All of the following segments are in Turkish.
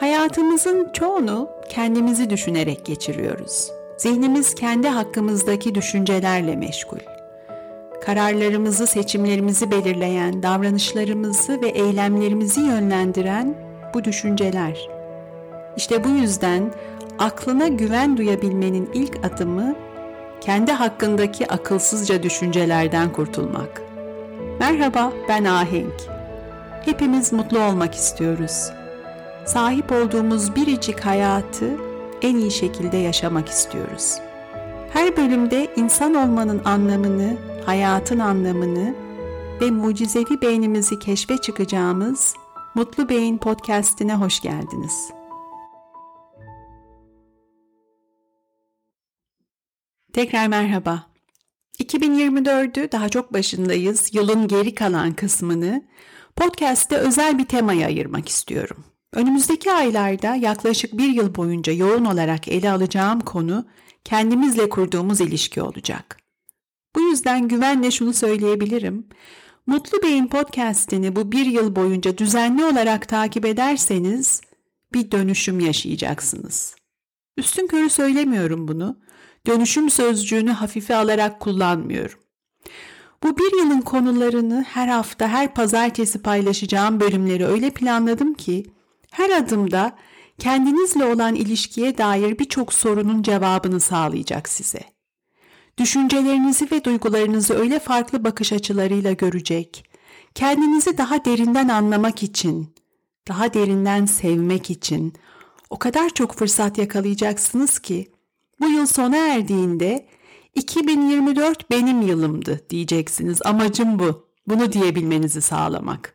Hayatımızın çoğunu kendimizi düşünerek geçiriyoruz. Zihnimiz kendi hakkımızdaki düşüncelerle meşgul. Kararlarımızı, seçimlerimizi belirleyen, davranışlarımızı ve eylemlerimizi yönlendiren bu düşünceler. İşte bu yüzden aklına güven duyabilmenin ilk adımı kendi hakkındaki akılsızca düşüncelerden kurtulmak. Merhaba, ben Ahenk. Hepimiz mutlu olmak istiyoruz. Sahip olduğumuz biricik hayatı en iyi şekilde yaşamak istiyoruz. Her bölümde insan olmanın anlamını, hayatın anlamını ve mucizevi beynimizi keşfe çıkacağımız Mutlu Beyin podcast'ine hoş geldiniz. Tekrar merhaba. 2024'ü daha çok başındayız. Yılın geri kalan kısmını podcast'te özel bir temaya ayırmak istiyorum. Önümüzdeki aylarda yaklaşık bir yıl boyunca yoğun olarak ele alacağım konu kendimizle kurduğumuz ilişki olacak. Bu yüzden güvenle şunu söyleyebilirim. Mutlu Beyin podcast'ini bu bir yıl boyunca düzenli olarak takip ederseniz bir dönüşüm yaşayacaksınız. Üstün körü söylemiyorum bunu. Dönüşüm sözcüğünü hafife alarak kullanmıyorum. Bu bir yılın konularını her hafta her pazartesi paylaşacağım bölümleri öyle planladım ki her adımda kendinizle olan ilişkiye dair birçok sorunun cevabını sağlayacak size. Düşüncelerinizi ve duygularınızı öyle farklı bakış açılarıyla görecek, kendinizi daha derinden anlamak için, daha derinden sevmek için o kadar çok fırsat yakalayacaksınız ki bu yıl sona erdiğinde 2024 benim yılımdı diyeceksiniz. Amacım bu. Bunu diyebilmenizi sağlamak.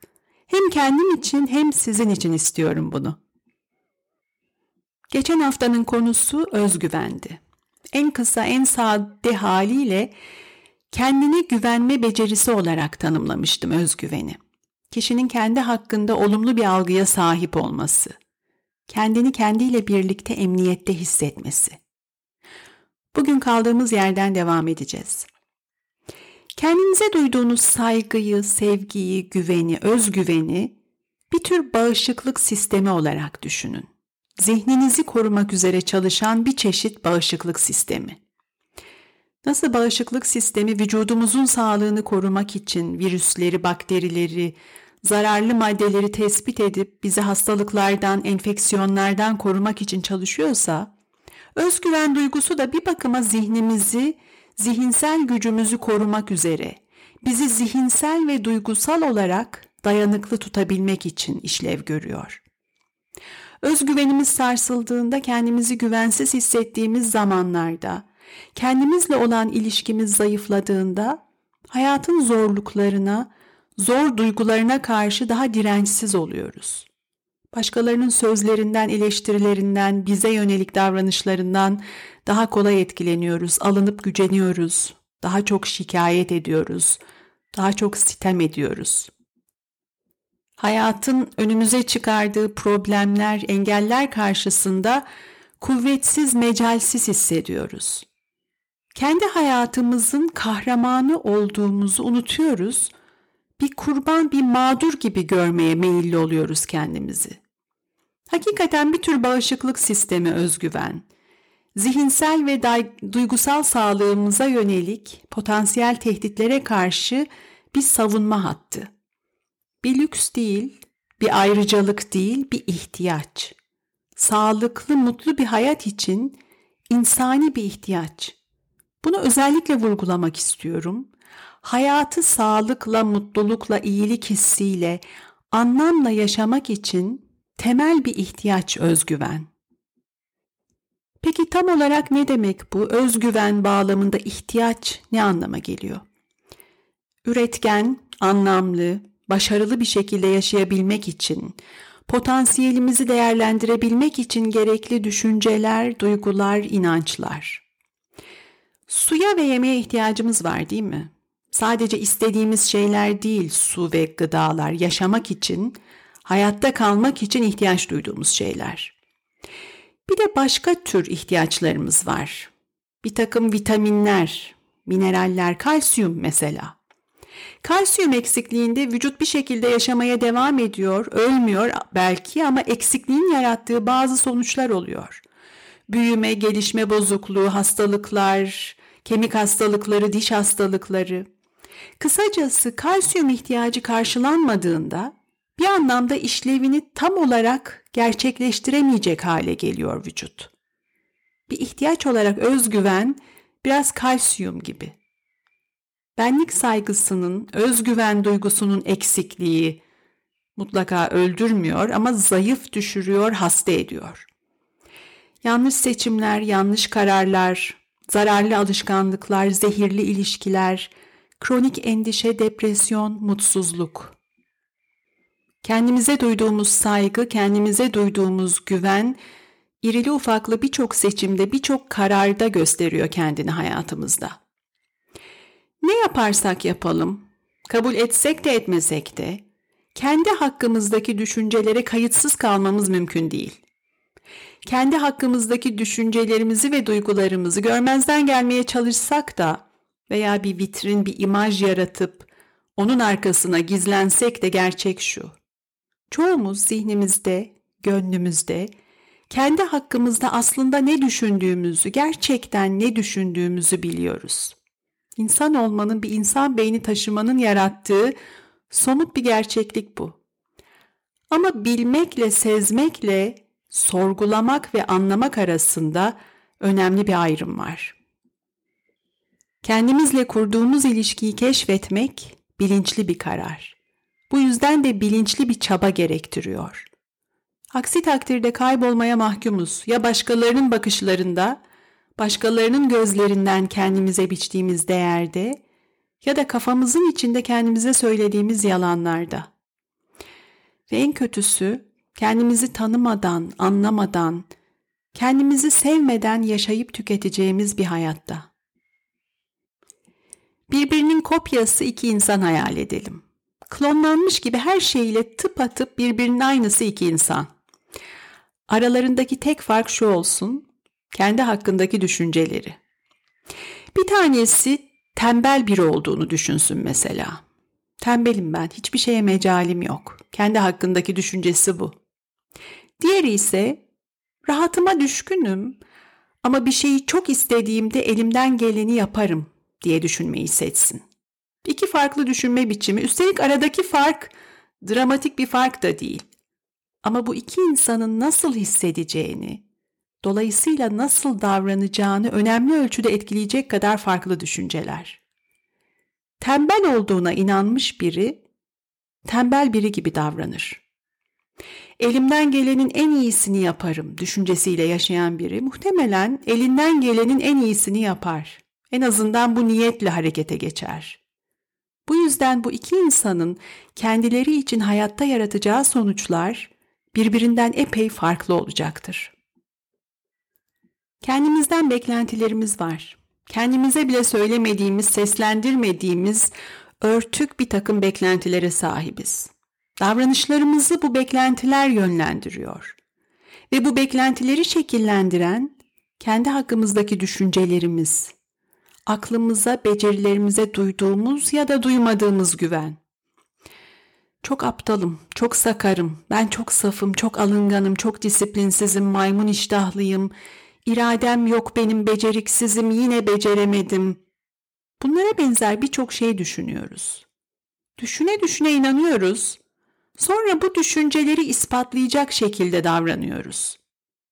Hem kendim için hem sizin için istiyorum bunu. Geçen haftanın konusu özgüvendi. En kısa, en sade haliyle kendine güvenme becerisi olarak tanımlamıştım özgüveni. Kişinin kendi hakkında olumlu bir algıya sahip olması, kendini kendiyle birlikte emniyette hissetmesi. Bugün kaldığımız yerden devam edeceğiz. Kendinize duyduğunuz saygıyı, sevgiyi, güveni, özgüveni bir tür bağışıklık sistemi olarak düşünün. Zihninizi korumak üzere çalışan bir çeşit bağışıklık sistemi. Nasıl bağışıklık sistemi vücudumuzun sağlığını korumak için virüsleri, bakterileri, zararlı maddeleri tespit edip bizi hastalıklardan, enfeksiyonlardan korumak için çalışıyorsa, özgüven duygusu da bir bakıma zihnimizi zihinsel gücümüzü korumak üzere bizi zihinsel ve duygusal olarak dayanıklı tutabilmek için işlev görüyor. Özgüvenimiz sarsıldığında kendimizi güvensiz hissettiğimiz zamanlarda, kendimizle olan ilişkimiz zayıfladığında hayatın zorluklarına, zor duygularına karşı daha dirençsiz oluyoruz. Başkalarının sözlerinden, eleştirilerinden, bize yönelik davranışlarından daha kolay etkileniyoruz, alınıp güceniyoruz, daha çok şikayet ediyoruz, daha çok sitem ediyoruz. Hayatın önümüze çıkardığı problemler, engeller karşısında kuvvetsiz, mecalsiz hissediyoruz. Kendi hayatımızın kahramanı olduğumuzu unutuyoruz. Bir kurban, bir mağdur gibi görmeye meyilli oluyoruz kendimizi. Hakikaten bir tür bağışıklık sistemi özgüven zihinsel ve duygusal sağlığımıza yönelik potansiyel tehditlere karşı bir savunma hattı. Bir lüks değil, bir ayrıcalık değil, bir ihtiyaç. Sağlıklı, mutlu bir hayat için insani bir ihtiyaç. Bunu özellikle vurgulamak istiyorum. Hayatı sağlıkla, mutlulukla, iyilik hissiyle, anlamla yaşamak için temel bir ihtiyaç özgüven. Peki tam olarak ne demek bu? Özgüven bağlamında ihtiyaç ne anlama geliyor? Üretken, anlamlı, başarılı bir şekilde yaşayabilmek için, potansiyelimizi değerlendirebilmek için gerekli düşünceler, duygular, inançlar. Suya ve yemeğe ihtiyacımız var değil mi? Sadece istediğimiz şeyler değil su ve gıdalar yaşamak için, hayatta kalmak için ihtiyaç duyduğumuz şeyler. Bir de başka tür ihtiyaçlarımız var. Bir takım vitaminler, mineraller, kalsiyum mesela. Kalsiyum eksikliğinde vücut bir şekilde yaşamaya devam ediyor, ölmüyor belki ama eksikliğin yarattığı bazı sonuçlar oluyor. Büyüme, gelişme bozukluğu, hastalıklar, kemik hastalıkları, diş hastalıkları. Kısacası kalsiyum ihtiyacı karşılanmadığında bir anlamda işlevini tam olarak gerçekleştiremeyecek hale geliyor vücut. Bir ihtiyaç olarak özgüven biraz kalsiyum gibi. Benlik saygısının, özgüven duygusunun eksikliği mutlaka öldürmüyor ama zayıf düşürüyor, hasta ediyor. Yanlış seçimler, yanlış kararlar, zararlı alışkanlıklar, zehirli ilişkiler, kronik endişe, depresyon, mutsuzluk. Kendimize duyduğumuz saygı, kendimize duyduğumuz güven, irili ufaklı birçok seçimde, birçok kararda gösteriyor kendini hayatımızda. Ne yaparsak yapalım, kabul etsek de etmesek de, kendi hakkımızdaki düşüncelere kayıtsız kalmamız mümkün değil. Kendi hakkımızdaki düşüncelerimizi ve duygularımızı görmezden gelmeye çalışsak da veya bir vitrin, bir imaj yaratıp onun arkasına gizlensek de gerçek şu. Çoğumuz zihnimizde, gönlümüzde, kendi hakkımızda aslında ne düşündüğümüzü, gerçekten ne düşündüğümüzü biliyoruz. İnsan olmanın bir insan beyni taşımanın yarattığı somut bir gerçeklik bu. Ama bilmekle, sezmekle, sorgulamak ve anlamak arasında önemli bir ayrım var. Kendimizle kurduğumuz ilişkiyi keşfetmek bilinçli bir karar. Bu yüzden de bilinçli bir çaba gerektiriyor. Aksi takdirde kaybolmaya mahkumuz ya başkalarının bakışlarında, başkalarının gözlerinden kendimize biçtiğimiz değerde ya da kafamızın içinde kendimize söylediğimiz yalanlarda. Ve en kötüsü kendimizi tanımadan, anlamadan, kendimizi sevmeden yaşayıp tüketeceğimiz bir hayatta. Birbirinin kopyası iki insan hayal edelim. Klonlanmış gibi her şeyiyle tıpatıp birbirinin aynısı iki insan. Aralarındaki tek fark şu olsun, kendi hakkındaki düşünceleri. Bir tanesi tembel biri olduğunu düşünsün mesela. Tembelim ben, hiçbir şeye mecalim yok. Kendi hakkındaki düşüncesi bu. Diğeri ise rahatıma düşkünüm ama bir şeyi çok istediğimde elimden geleni yaparım diye düşünmeyi seçsin. İki farklı düşünme biçimi, üstelik aradaki fark dramatik bir fark da değil. Ama bu iki insanın nasıl hissedeceğini, dolayısıyla nasıl davranacağını önemli ölçüde etkileyecek kadar farklı düşünceler. Tembel olduğuna inanmış biri, tembel biri gibi davranır. Elimden gelenin en iyisini yaparım düşüncesiyle yaşayan biri muhtemelen elinden gelenin en iyisini yapar. En azından bu niyetle harekete geçer. Bu yüzden bu iki insanın kendileri için hayatta yaratacağı sonuçlar birbirinden epey farklı olacaktır. Kendimizden beklentilerimiz var. Kendimize bile söylemediğimiz, seslendirmediğimiz örtük bir takım beklentilere sahibiz. Davranışlarımızı bu beklentiler yönlendiriyor. Ve bu beklentileri şekillendiren kendi hakkımızdaki düşüncelerimiz, aklımıza, becerilerimize duyduğumuz ya da duymadığımız güven. Çok aptalım, çok sakarım, ben çok safım, çok alınganım, çok disiplinsizim, maymun iştahlıyım, iradem yok benim, beceriksizim, yine beceremedim. Bunlara benzer birçok şey düşünüyoruz. Düşüne düşüne inanıyoruz. Sonra bu düşünceleri ispatlayacak şekilde davranıyoruz.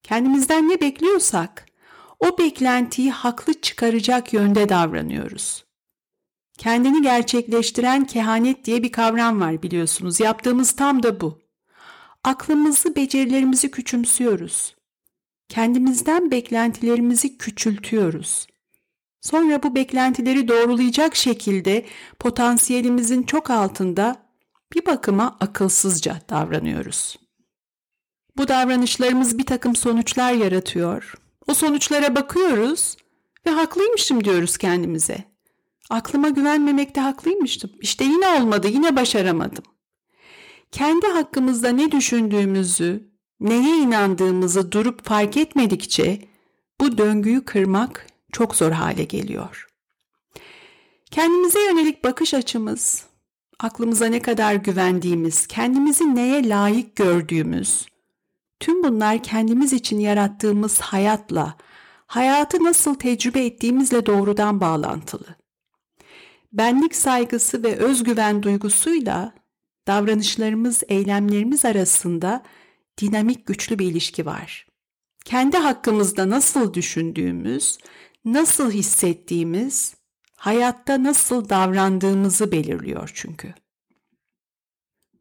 Kendimizden ne bekliyorsak o beklentiyi haklı çıkaracak yönde davranıyoruz. Kendini gerçekleştiren kehanet diye bir kavram var biliyorsunuz. Yaptığımız tam da bu. Aklımızı, becerilerimizi küçümsüyoruz. Kendimizden beklentilerimizi küçültüyoruz. Sonra bu beklentileri doğrulayacak şekilde potansiyelimizin çok altında bir bakıma akılsızca davranıyoruz. Bu davranışlarımız bir takım sonuçlar yaratıyor o sonuçlara bakıyoruz ve haklıymışım diyoruz kendimize. Aklıma güvenmemekte haklıymıştım. İşte yine olmadı, yine başaramadım. Kendi hakkımızda ne düşündüğümüzü, neye inandığımızı durup fark etmedikçe bu döngüyü kırmak çok zor hale geliyor. Kendimize yönelik bakış açımız, aklımıza ne kadar güvendiğimiz, kendimizi neye layık gördüğümüz, tüm bunlar kendimiz için yarattığımız hayatla, hayatı nasıl tecrübe ettiğimizle doğrudan bağlantılı. Benlik saygısı ve özgüven duygusuyla davranışlarımız, eylemlerimiz arasında dinamik güçlü bir ilişki var. Kendi hakkımızda nasıl düşündüğümüz, nasıl hissettiğimiz, hayatta nasıl davrandığımızı belirliyor çünkü.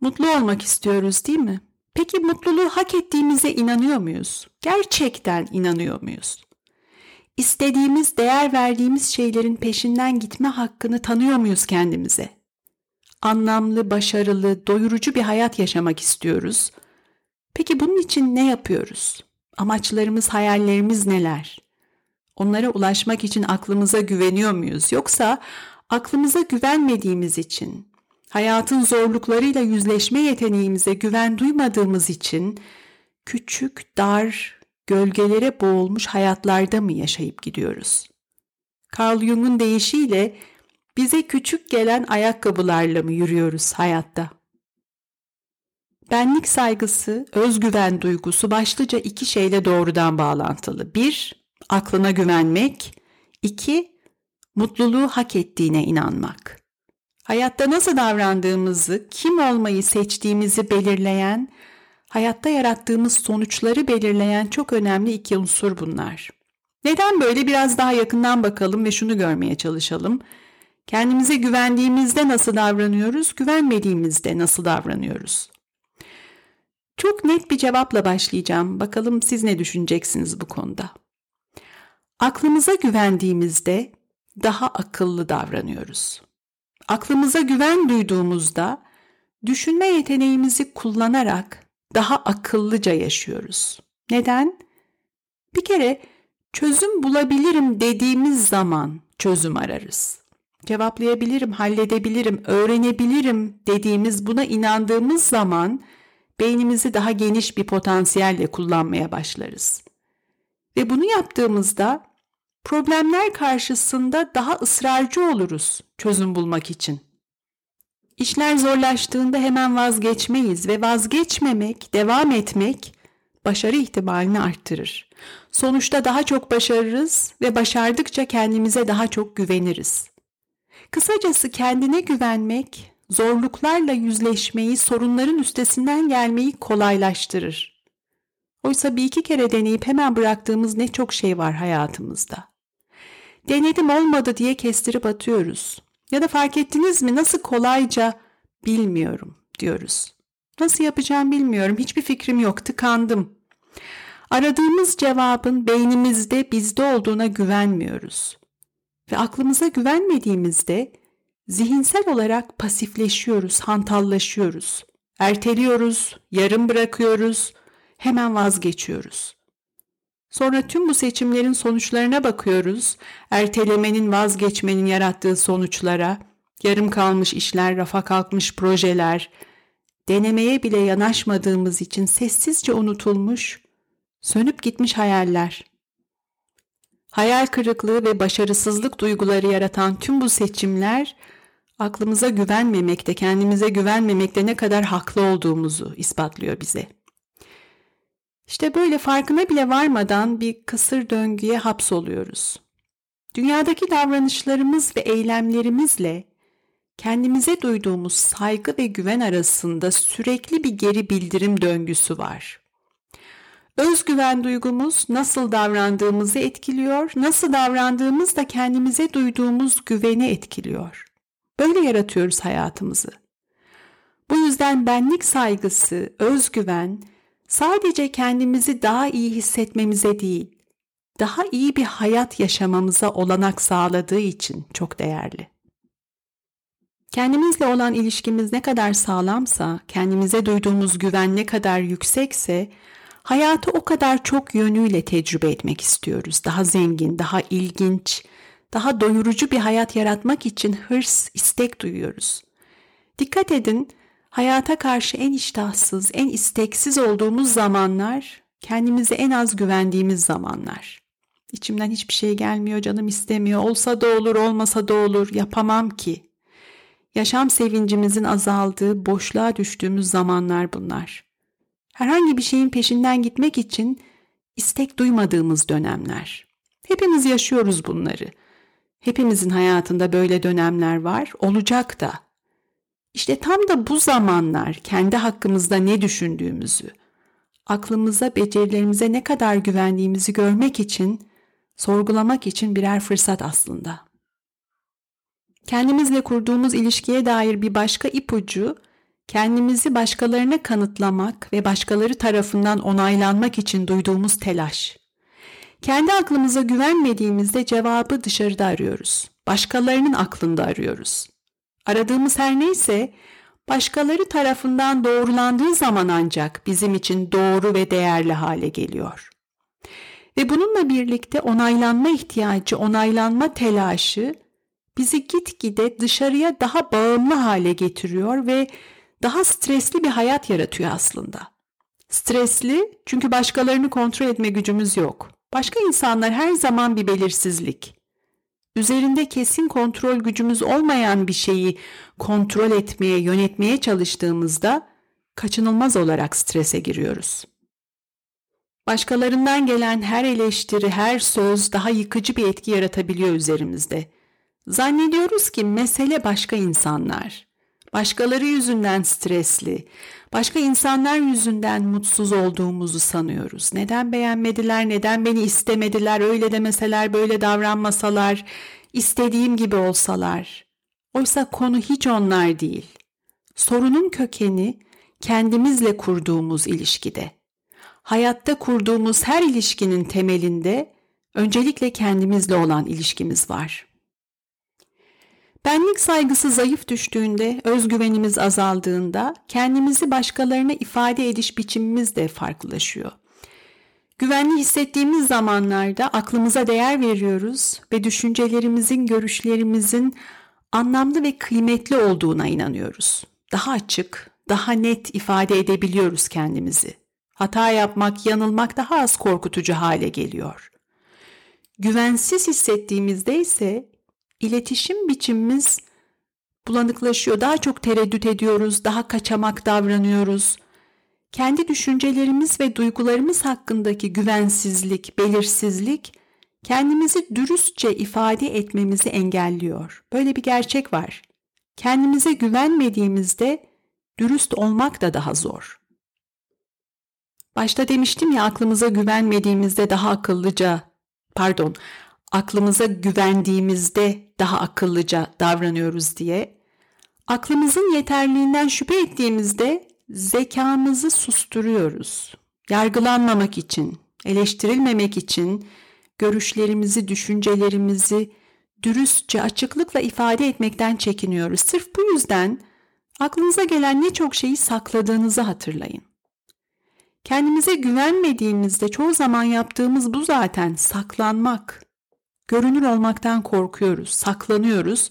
Mutlu olmak istiyoruz değil mi? Peki mutluluğu hak ettiğimize inanıyor muyuz? Gerçekten inanıyor muyuz? İstediğimiz, değer verdiğimiz şeylerin peşinden gitme hakkını tanıyor muyuz kendimize? Anlamlı, başarılı, doyurucu bir hayat yaşamak istiyoruz. Peki bunun için ne yapıyoruz? Amaçlarımız, hayallerimiz neler? Onlara ulaşmak için aklımıza güveniyor muyuz? Yoksa aklımıza güvenmediğimiz için, hayatın zorluklarıyla yüzleşme yeteneğimize güven duymadığımız için küçük, dar, gölgelere boğulmuş hayatlarda mı yaşayıp gidiyoruz? Carl Jung'un deyişiyle bize küçük gelen ayakkabılarla mı yürüyoruz hayatta? Benlik saygısı, özgüven duygusu başlıca iki şeyle doğrudan bağlantılı. Bir, aklına güvenmek. iki mutluluğu hak ettiğine inanmak. Hayatta nasıl davrandığımızı, kim olmayı seçtiğimizi belirleyen, hayatta yarattığımız sonuçları belirleyen çok önemli iki unsur bunlar. Neden böyle biraz daha yakından bakalım ve şunu görmeye çalışalım. Kendimize güvendiğimizde nasıl davranıyoruz, güvenmediğimizde nasıl davranıyoruz? Çok net bir cevapla başlayacağım. Bakalım siz ne düşüneceksiniz bu konuda? Aklımıza güvendiğimizde daha akıllı davranıyoruz. Aklımıza güven duyduğumuzda düşünme yeteneğimizi kullanarak daha akıllıca yaşıyoruz. Neden? Bir kere çözüm bulabilirim dediğimiz zaman çözüm ararız. Cevaplayabilirim, halledebilirim, öğrenebilirim dediğimiz buna inandığımız zaman beynimizi daha geniş bir potansiyelle kullanmaya başlarız. Ve bunu yaptığımızda problemler karşısında ısrarcı ısrarcı oluruz çözüm bulmak için. İşler zorlaştığında hemen vazgeçmeyiz ve vazgeçmemek, devam etmek başarı ihtimalini arttırır. Sonuçta daha çok başarırız ve başardıkça kendimize daha çok güveniriz. Kısacası kendine güvenmek, zorluklarla yüzleşmeyi, sorunların üstesinden gelmeyi kolaylaştırır. Oysa bir iki kere deneyip hemen bıraktığımız ne çok şey var hayatımızda. Denedim olmadı diye kestirip atıyoruz. Ya da fark ettiniz mi nasıl kolayca bilmiyorum diyoruz. Nasıl yapacağım bilmiyorum. Hiçbir fikrim yok. Tıkandım. Aradığımız cevabın beynimizde bizde olduğuna güvenmiyoruz. Ve aklımıza güvenmediğimizde zihinsel olarak pasifleşiyoruz, hantallaşıyoruz. Erteliyoruz, yarım bırakıyoruz, hemen vazgeçiyoruz. Sonra tüm bu seçimlerin sonuçlarına bakıyoruz. Ertelemenin, vazgeçmenin yarattığı sonuçlara, yarım kalmış işler, rafa kalkmış projeler, denemeye bile yanaşmadığımız için sessizce unutulmuş, sönüp gitmiş hayaller. Hayal kırıklığı ve başarısızlık duyguları yaratan tüm bu seçimler aklımıza güvenmemekte, kendimize güvenmemekte ne kadar haklı olduğumuzu ispatlıyor bize. İşte böyle farkına bile varmadan bir kısır döngüye hapsoluyoruz. Dünyadaki davranışlarımız ve eylemlerimizle kendimize duyduğumuz saygı ve güven arasında sürekli bir geri bildirim döngüsü var. Özgüven duygumuz nasıl davrandığımızı etkiliyor, nasıl davrandığımız da kendimize duyduğumuz güveni etkiliyor. Böyle yaratıyoruz hayatımızı. Bu yüzden benlik saygısı, özgüven sadece kendimizi daha iyi hissetmemize değil, daha iyi bir hayat yaşamamıza olanak sağladığı için çok değerli. Kendimizle olan ilişkimiz ne kadar sağlamsa, kendimize duyduğumuz güven ne kadar yüksekse, hayatı o kadar çok yönüyle tecrübe etmek istiyoruz. Daha zengin, daha ilginç, daha doyurucu bir hayat yaratmak için hırs, istek duyuyoruz. Dikkat edin, hayata karşı en iştahsız, en isteksiz olduğumuz zamanlar, kendimize en az güvendiğimiz zamanlar. İçimden hiçbir şey gelmiyor, canım istemiyor. Olsa da olur, olmasa da olur. Yapamam ki. Yaşam sevincimizin azaldığı, boşluğa düştüğümüz zamanlar bunlar. Herhangi bir şeyin peşinden gitmek için istek duymadığımız dönemler. Hepimiz yaşıyoruz bunları. Hepimizin hayatında böyle dönemler var, olacak da. İşte tam da bu zamanlar kendi hakkımızda ne düşündüğümüzü, aklımıza, becerilerimize ne kadar güvendiğimizi görmek için, sorgulamak için birer fırsat aslında. Kendimizle kurduğumuz ilişkiye dair bir başka ipucu, kendimizi başkalarına kanıtlamak ve başkaları tarafından onaylanmak için duyduğumuz telaş. Kendi aklımıza güvenmediğimizde cevabı dışarıda arıyoruz. Başkalarının aklında arıyoruz. Aradığımız her neyse başkaları tarafından doğrulandığı zaman ancak bizim için doğru ve değerli hale geliyor. Ve bununla birlikte onaylanma ihtiyacı, onaylanma telaşı bizi gitgide dışarıya daha bağımlı hale getiriyor ve daha stresli bir hayat yaratıyor aslında. Stresli çünkü başkalarını kontrol etme gücümüz yok. Başka insanlar her zaman bir belirsizlik. Üzerinde kesin kontrol gücümüz olmayan bir şeyi kontrol etmeye, yönetmeye çalıştığımızda kaçınılmaz olarak strese giriyoruz. Başkalarından gelen her eleştiri, her söz daha yıkıcı bir etki yaratabiliyor üzerimizde. Zannediyoruz ki mesele başka insanlar. Başkaları yüzünden stresli, başka insanlar yüzünden mutsuz olduğumuzu sanıyoruz. Neden beğenmediler, neden beni istemediler, öyle demeseler, böyle davranmasalar, istediğim gibi olsalar. Oysa konu hiç onlar değil. Sorunun kökeni kendimizle kurduğumuz ilişkide. Hayatta kurduğumuz her ilişkinin temelinde öncelikle kendimizle olan ilişkimiz var. Benlik saygısı zayıf düştüğünde, özgüvenimiz azaldığında kendimizi başkalarına ifade ediş biçimimiz de farklılaşıyor. Güvenli hissettiğimiz zamanlarda aklımıza değer veriyoruz ve düşüncelerimizin, görüşlerimizin anlamlı ve kıymetli olduğuna inanıyoruz. Daha açık, daha net ifade edebiliyoruz kendimizi. Hata yapmak, yanılmak daha az korkutucu hale geliyor. Güvensiz hissettiğimizde ise iletişim biçimimiz bulanıklaşıyor. Daha çok tereddüt ediyoruz, daha kaçamak davranıyoruz. Kendi düşüncelerimiz ve duygularımız hakkındaki güvensizlik, belirsizlik kendimizi dürüstçe ifade etmemizi engelliyor. Böyle bir gerçek var. Kendimize güvenmediğimizde dürüst olmak da daha zor. Başta demiştim ya aklımıza güvenmediğimizde daha akıllıca, pardon, aklımıza güvendiğimizde daha akıllıca davranıyoruz diye. Aklımızın yeterliğinden şüphe ettiğimizde zekamızı susturuyoruz. Yargılanmamak için, eleştirilmemek için görüşlerimizi, düşüncelerimizi dürüstçe, açıklıkla ifade etmekten çekiniyoruz. Sırf bu yüzden aklınıza gelen ne çok şeyi sakladığınızı hatırlayın. Kendimize güvenmediğimizde çoğu zaman yaptığımız bu zaten saklanmak. Görünür olmaktan korkuyoruz, saklanıyoruz.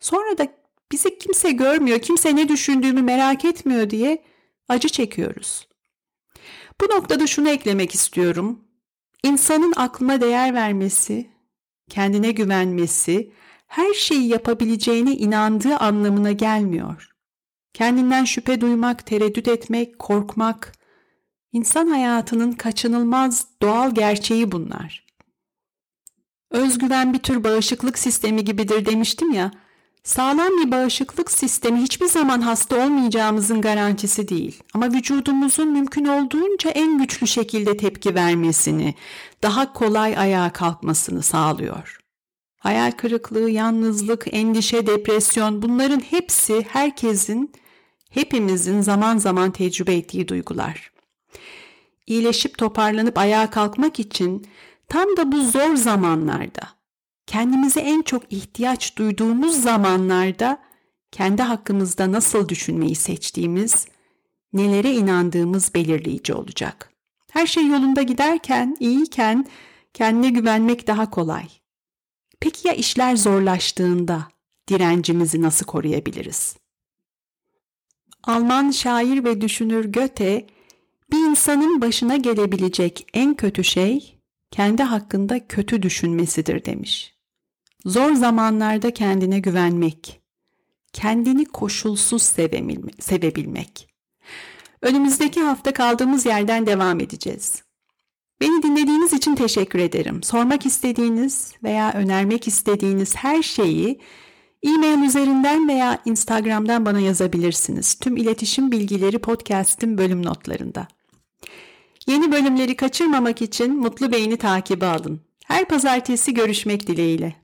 Sonra da bizi kimse görmüyor, kimse ne düşündüğümü merak etmiyor diye acı çekiyoruz. Bu noktada şunu eklemek istiyorum. İnsanın aklına değer vermesi, kendine güvenmesi, her şeyi yapabileceğine inandığı anlamına gelmiyor. Kendinden şüphe duymak, tereddüt etmek, korkmak, insan hayatının kaçınılmaz doğal gerçeği bunlar. Özgüven bir tür bağışıklık sistemi gibidir demiştim ya, Sağlam bir bağışıklık sistemi hiçbir zaman hasta olmayacağımızın garantisi değil. Ama vücudumuzun mümkün olduğunca en güçlü şekilde tepki vermesini, daha kolay ayağa kalkmasını sağlıyor. Hayal kırıklığı, yalnızlık, endişe, depresyon bunların hepsi herkesin, hepimizin zaman zaman tecrübe ettiği duygular. İyileşip toparlanıp ayağa kalkmak için tam da bu zor zamanlarda kendimize en çok ihtiyaç duyduğumuz zamanlarda kendi hakkımızda nasıl düşünmeyi seçtiğimiz, nelere inandığımız belirleyici olacak. Her şey yolunda giderken, iyiyken kendine güvenmek daha kolay. Peki ya işler zorlaştığında direncimizi nasıl koruyabiliriz? Alman şair ve düşünür Goethe, bir insanın başına gelebilecek en kötü şey kendi hakkında kötü düşünmesidir demiş. Zor zamanlarda kendine güvenmek, kendini koşulsuz sevebilmek. Önümüzdeki hafta kaldığımız yerden devam edeceğiz. Beni dinlediğiniz için teşekkür ederim. Sormak istediğiniz veya önermek istediğiniz her şeyi e-mail üzerinden veya Instagram'dan bana yazabilirsiniz. Tüm iletişim bilgileri podcast'in bölüm notlarında. Yeni bölümleri kaçırmamak için Mutlu Beyni takibi alın. Her pazartesi görüşmek dileğiyle.